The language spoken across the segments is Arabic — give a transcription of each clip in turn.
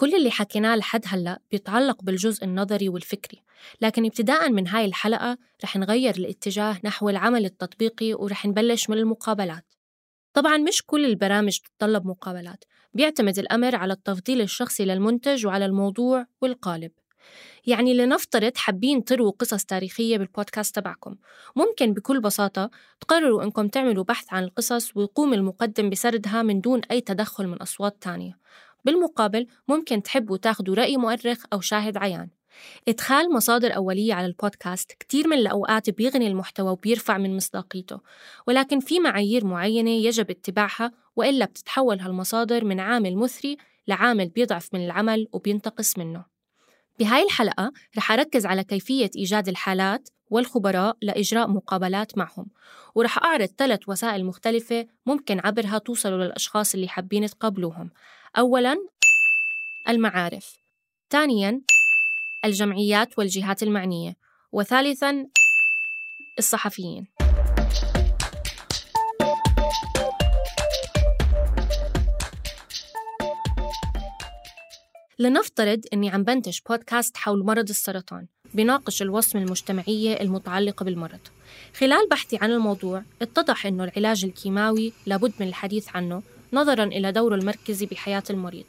كل اللي حكيناه لحد هلأ بيتعلق بالجزء النظري والفكري لكن ابتداء من هاي الحلقة رح نغير الاتجاه نحو العمل التطبيقي ورح نبلش من المقابلات. طبعا مش كل البرامج تتطلب مقابلات بيعتمد الأمر على التفضيل الشخصي للمنتج وعلى الموضوع والقالب. يعني لنفترض حابين ترووا قصص تاريخية بالبودكاست تبعكم ممكن بكل بساطة تقرروا إنكم تعملوا بحث عن القصص ويقوم المقدم بسردها من دون أي تدخل من أصوات تانية. بالمقابل ممكن تحبوا تاخدوا رأي مؤرخ أو شاهد عيان. إدخال مصادر أولية على البودكاست كتير من الأوقات بيغني المحتوى وبيرفع من مصداقيته ولكن في معايير معينة يجب اتباعها وإلا بتتحول هالمصادر من عامل مثري لعامل بيضعف من العمل وبينتقص منه. بهاي الحلقة رح أركز على كيفية إيجاد الحالات والخبراء لإجراء مقابلات معهم ورح أعرض ثلاث وسائل مختلفة ممكن عبرها توصلوا للأشخاص اللي حابين تقابلوهم. أولاً المعارف. ثانياً الجمعيات والجهات المعنية. وثالثاً الصحفيين. لنفترض أني عم بنتج بودكاست حول مرض السرطان بناقش الوصمة المجتمعية المتعلقة بالمرض. خلال بحثي عن الموضوع اتضح أنه العلاج الكيماوي لابد من الحديث عنه نظرا إلى دوره المركزي بحياة المريض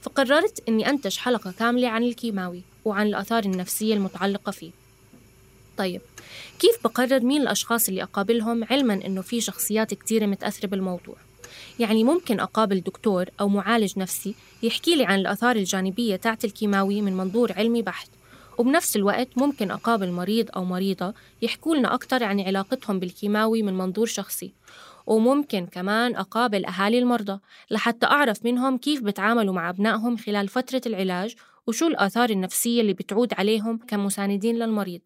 فقررت أني أنتج حلقة كاملة عن الكيماوي وعن الآثار النفسية المتعلقة فيه. طيب كيف بقرر مين الأشخاص اللي أقابلهم علما أنه في شخصيات كتيرة متأثرة بالموضوع؟ يعني ممكن أقابل دكتور أو معالج نفسي يحكي لي عن الآثار الجانبية تاعت الكيماوي من منظور علمي بحت وبنفس الوقت ممكن أقابل مريض أو مريضة يحكوا لنا أكتر عن علاقتهم بالكيماوي من منظور شخصي. وممكن كمان أقابل أهالي المرضى لحتى أعرف منهم كيف بتعاملوا مع أبنائهم خلال فترة العلاج وشو الآثار النفسية اللي بتعود عليهم كمساندين للمريض.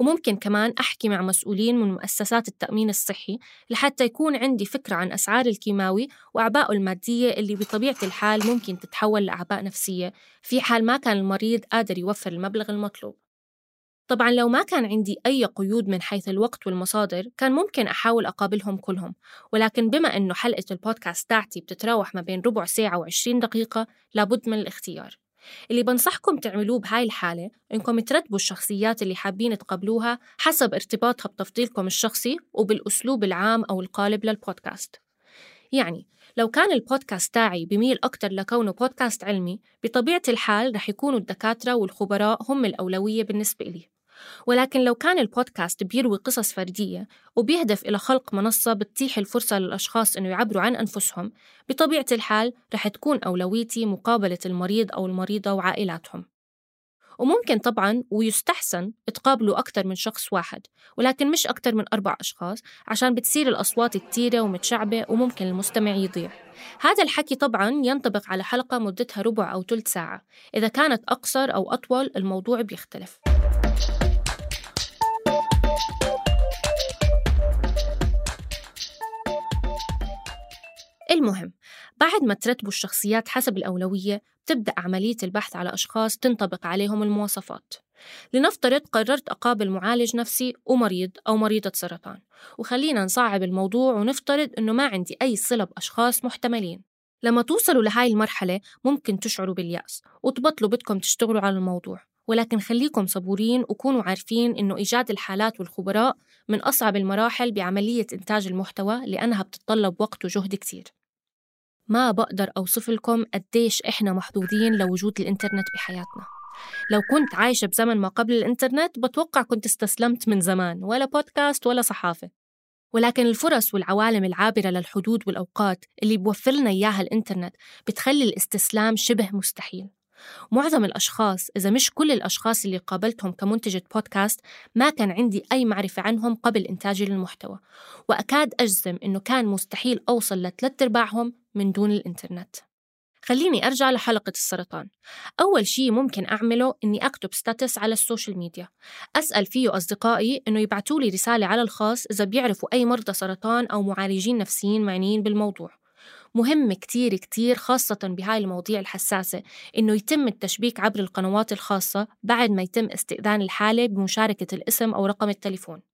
وممكن كمان أحكي مع مسؤولين من مؤسسات التأمين الصحي لحتى يكون عندي فكرة عن أسعار الكيماوي وأعبائه المادية اللي بطبيعة الحال ممكن تتحول لأعباء نفسية في حال ما كان المريض قادر يوفر المبلغ المطلوب. طبعا لو ما كان عندي أي قيود من حيث الوقت والمصادر كان ممكن أحاول أقابلهم كلهم. ولكن بما أنه حلقة البودكاست تاعتي بتتراوح ما بين ربع ساعة وعشرين دقيقة لابد من الاختيار. اللي بنصحكم تعملوه بهاي الحالة إنكم ترتبوا الشخصيات اللي حابين تقابلوها حسب ارتباطها بتفضيلكم الشخصي وبالأسلوب العام أو القالب للبودكاست. يعني لو كان البودكاست تاعي بميل أكتر لكونه بودكاست علمي بطبيعة الحال رح يكونوا الدكاترة والخبراء هم الأولوية بالنسبة لي. ولكن لو كان البودكاست بيروي قصص فردية وبيهدف إلى خلق منصة بتتيح الفرصة للأشخاص إنه يعبروا عن أنفسهم بطبيعة الحال رح تكون أولويتي مقابلة المريض أو المريضة وعائلاتهم. وممكن طبعا ويستحسن تقابلوا أكثر من شخص واحد ولكن مش أكثر من أربع أشخاص عشان بتصير الأصوات كتيرة ومتشعبة وممكن المستمع يضيع. هذا الحكي طبعا ينطبق على حلقة مدتها ربع أو ثلث ساعة. إذا كانت أقصر أو أطول الموضوع بيختلف. المهم بعد ما ترتبوا الشخصيات حسب الأولوية بتبدأ عملية البحث على أشخاص تنطبق عليهم المواصفات. لنفترض قررت أقابل معالج نفسي ومريض أو مريضة سرطان. وخلينا نصعب الموضوع ونفترض أنه ما عندي أي صلة بأشخاص محتملين. لما توصلوا لهاي المرحلة ممكن تشعروا باليأس وتبطلوا بدكم تشتغلوا على الموضوع. ولكن خليكم صبورين وكونوا عارفين إنه إيجاد الحالات والخبراء من أصعب المراحل بعملية إنتاج المحتوى لأنها بتتطلب وقت وجهد كتير. ما بقدر أوصف لكم قديش إحنا محظوظين لوجود الإنترنت بحياتنا. لو كنت عايشة بزمن ما قبل الإنترنت بتوقع كنت استسلمت من زمان ولا بودكاست ولا صحافة. ولكن الفرص والعوالم العابرة للحدود والأوقات اللي بوفر لنا إياها الإنترنت بتخلي الاستسلام شبه مستحيل. معظم الأشخاص إذا مش كل الأشخاص اللي قابلتهم كمنتجة بودكاست ما كان عندي أي معرفة عنهم قبل إنتاجي للمحتوى. وأكاد أجزم إنه كان مستحيل أوصل لثلاث أرباعهم من دون الإنترنت. خليني أرجع لحلقة السرطان. أول شيء ممكن أعمله إني أكتب status على ال social media. أسأل فيه أصدقائي إنه يبعتوا لي رسالة على الخاص إذا بيعرفوا أي مرضى سرطان أو معالجين نفسيين معنيين بالموضوع. مهم كتير كتير خاصة بهاي المواضيع الحساسة إنه يتم التشبيك عبر القنوات الخاصة بعد ما يتم استئذان الحالة بمشاركة الاسم أو رقم التليفون.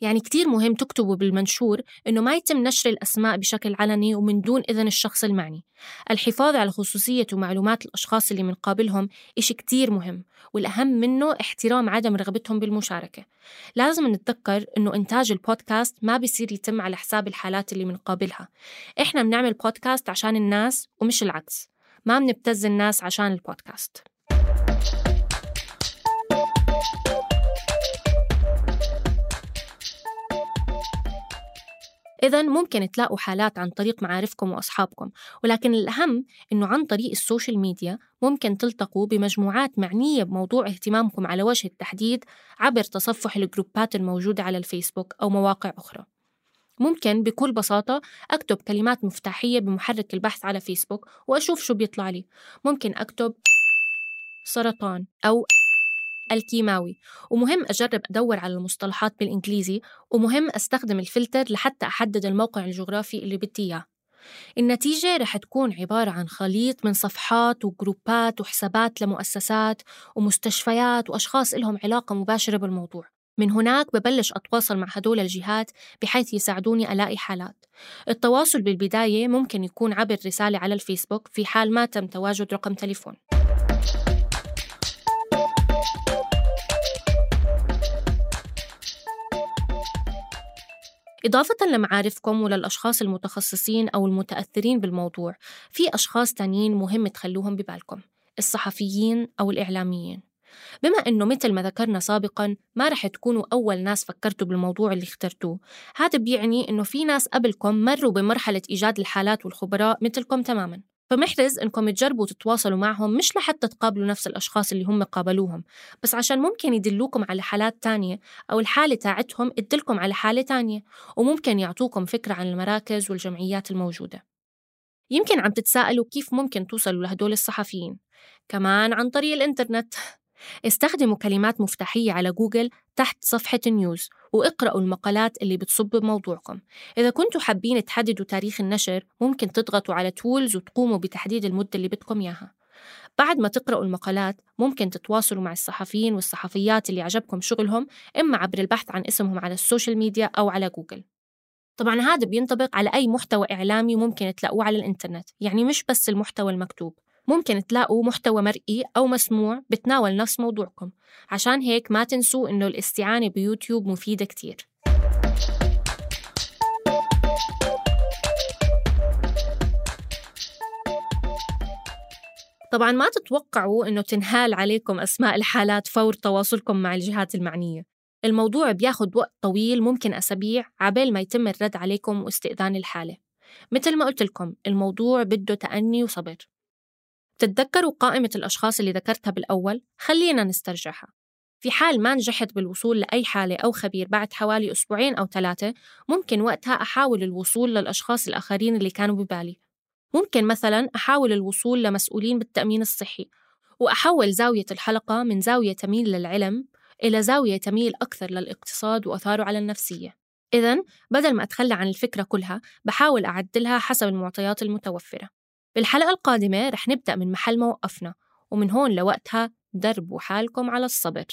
يعني كتير مهم تكتبوا بالمنشور إنه ما يتم نشر الأسماء بشكل علني ومن دون إذن الشخص المعني. الحفاظ على خصوصية ومعلومات الأشخاص اللي منقابلهم إشي كتير مهم والأهم منه احترام عدم رغبتهم بالمشاركة. لازم نتذكر إنه إنتاج البودكاست ما بيصير يتم على حساب الحالات اللي منقابلها إحنا بنعمل بودكاست عشان الناس ومش العكس. ما بنبتز الناس عشان البودكاست. إذا ممكن تلاقوا حالات عن طريق معارفكم وأصحابكم ولكن الأهم إنه عن طريق ال social media ممكن تلتقوا بمجموعات معنية بموضوع اهتمامكم على وجه التحديد عبر تصفح الجروبات الموجودة على الفيسبوك أو مواقع أخرى. ممكن بكل بساطة أكتب كلمات مفتاحية بمحرك البحث على فيسبوك وأشوف شو بيطلع لي. ممكن أكتب سرطان أو الكيماوي. ومهم أجرب أدور على المصطلحات بالإنجليزي ومهم أستخدم الفلتر لحتى أحدد الموقع الجغرافي اللي بدي إياه. النتيجة رح تكون عبارة عن خليط من صفحات وجروبات وحسابات لمؤسسات ومستشفيات وأشخاص لهم علاقة مباشرة بالموضوع. من هناك ببلش أتواصل مع هدول الجهات بحيث يساعدوني ألاقي حالات. التواصل بالبداية ممكن يكون عبر رسالة على الفيسبوك في حال ما تم تواجد رقم تليفون. إضافة لمعارفكم وللأشخاص المتخصصين أو المتأثرين بالموضوع في أشخاص تانيين مهم تخلوهم ببالكم الصحفيين أو الإعلاميين. بما أنه مثل ما ذكرنا سابقا ما رح تكونوا أول ناس فكرتوا بالموضوع اللي اخترتوه هذا بيعني أنه في ناس قبلكم مروا بمرحلة إيجاد الحالات والخبراء مثلكم تماما. فمحرز إنكم تجربوا تتواصلوا معهم مش لحتى تقابلوا نفس الأشخاص اللي هم قابلوهم بس عشان ممكن يدلوكم على حالات تانية أو الحالة تاعتهم تدلكم على حالة تانية وممكن يعطوكم فكرة عن المراكز والجمعيات الموجودة. يمكن عم تتساءلوا كيف ممكن توصلوا لهدول الصحفيين كمان عن طريق الإنترنت. استخدموا كلمات مفتاحية على جوجل تحت صفحة ال news واقرأوا المقالات اللي بتصب بموضوعكم. إذا كنتوا حابين تحددوا تاريخ النشر ممكن تضغطوا على tools وتقوموا بتحديد المدة اللي بدكم إياها. بعد ما تقرأوا المقالات ممكن تتواصلوا مع الصحفيين والصحفيات اللي عجبكم شغلهم إما عبر البحث عن اسمهم على ال social media أو على جوجل. طبعا هذا بينطبق على أي محتوى إعلامي ممكن تلاقوه على الإنترنت يعني مش بس المحتوى المكتوب. ممكن تلاقوا محتوى مرئي أو مسموع بتناول نفس موضوعكم. عشان هيك ما تنسوا إنه الاستعانة بيوتيوب مفيدة كتير. طبعا ما تتوقعوا إنه تنهال عليكم أسماء الحالات فور تواصلكم مع الجهات المعنية. الموضوع بياخد وقت طويل ممكن أسابيع عبال ما يتم الرد عليكم واستئذان الحالة. مثل ما قلت لكم الموضوع بده تأني وصبر. بتتذكروا قائمة الأشخاص اللي ذكرتها بالأول؟ خلينا نسترجعها. في حال ما نجحت بالوصول لأي حالة أو خبير بعد حوالي أسبوعين أو ثلاثة ممكن وقتها أحاول الوصول للأشخاص الآخرين اللي كانوا ببالي. ممكن مثلا أحاول الوصول لمسؤولين بالتأمين الصحي وأحول زاوية الحلقة من زاوية تميل للعلم إلى زاوية تميل أكثر للاقتصاد وأثاره على النفسية. إذا بدل ما أتخلى عن الفكرة كلها بحاول أعدلها حسب المعطيات المتوفرة. بالحلقة القادمة رح نبدأ من محل ما وقفنا ومن هون لوقتها دربوا حالكم على الصبر.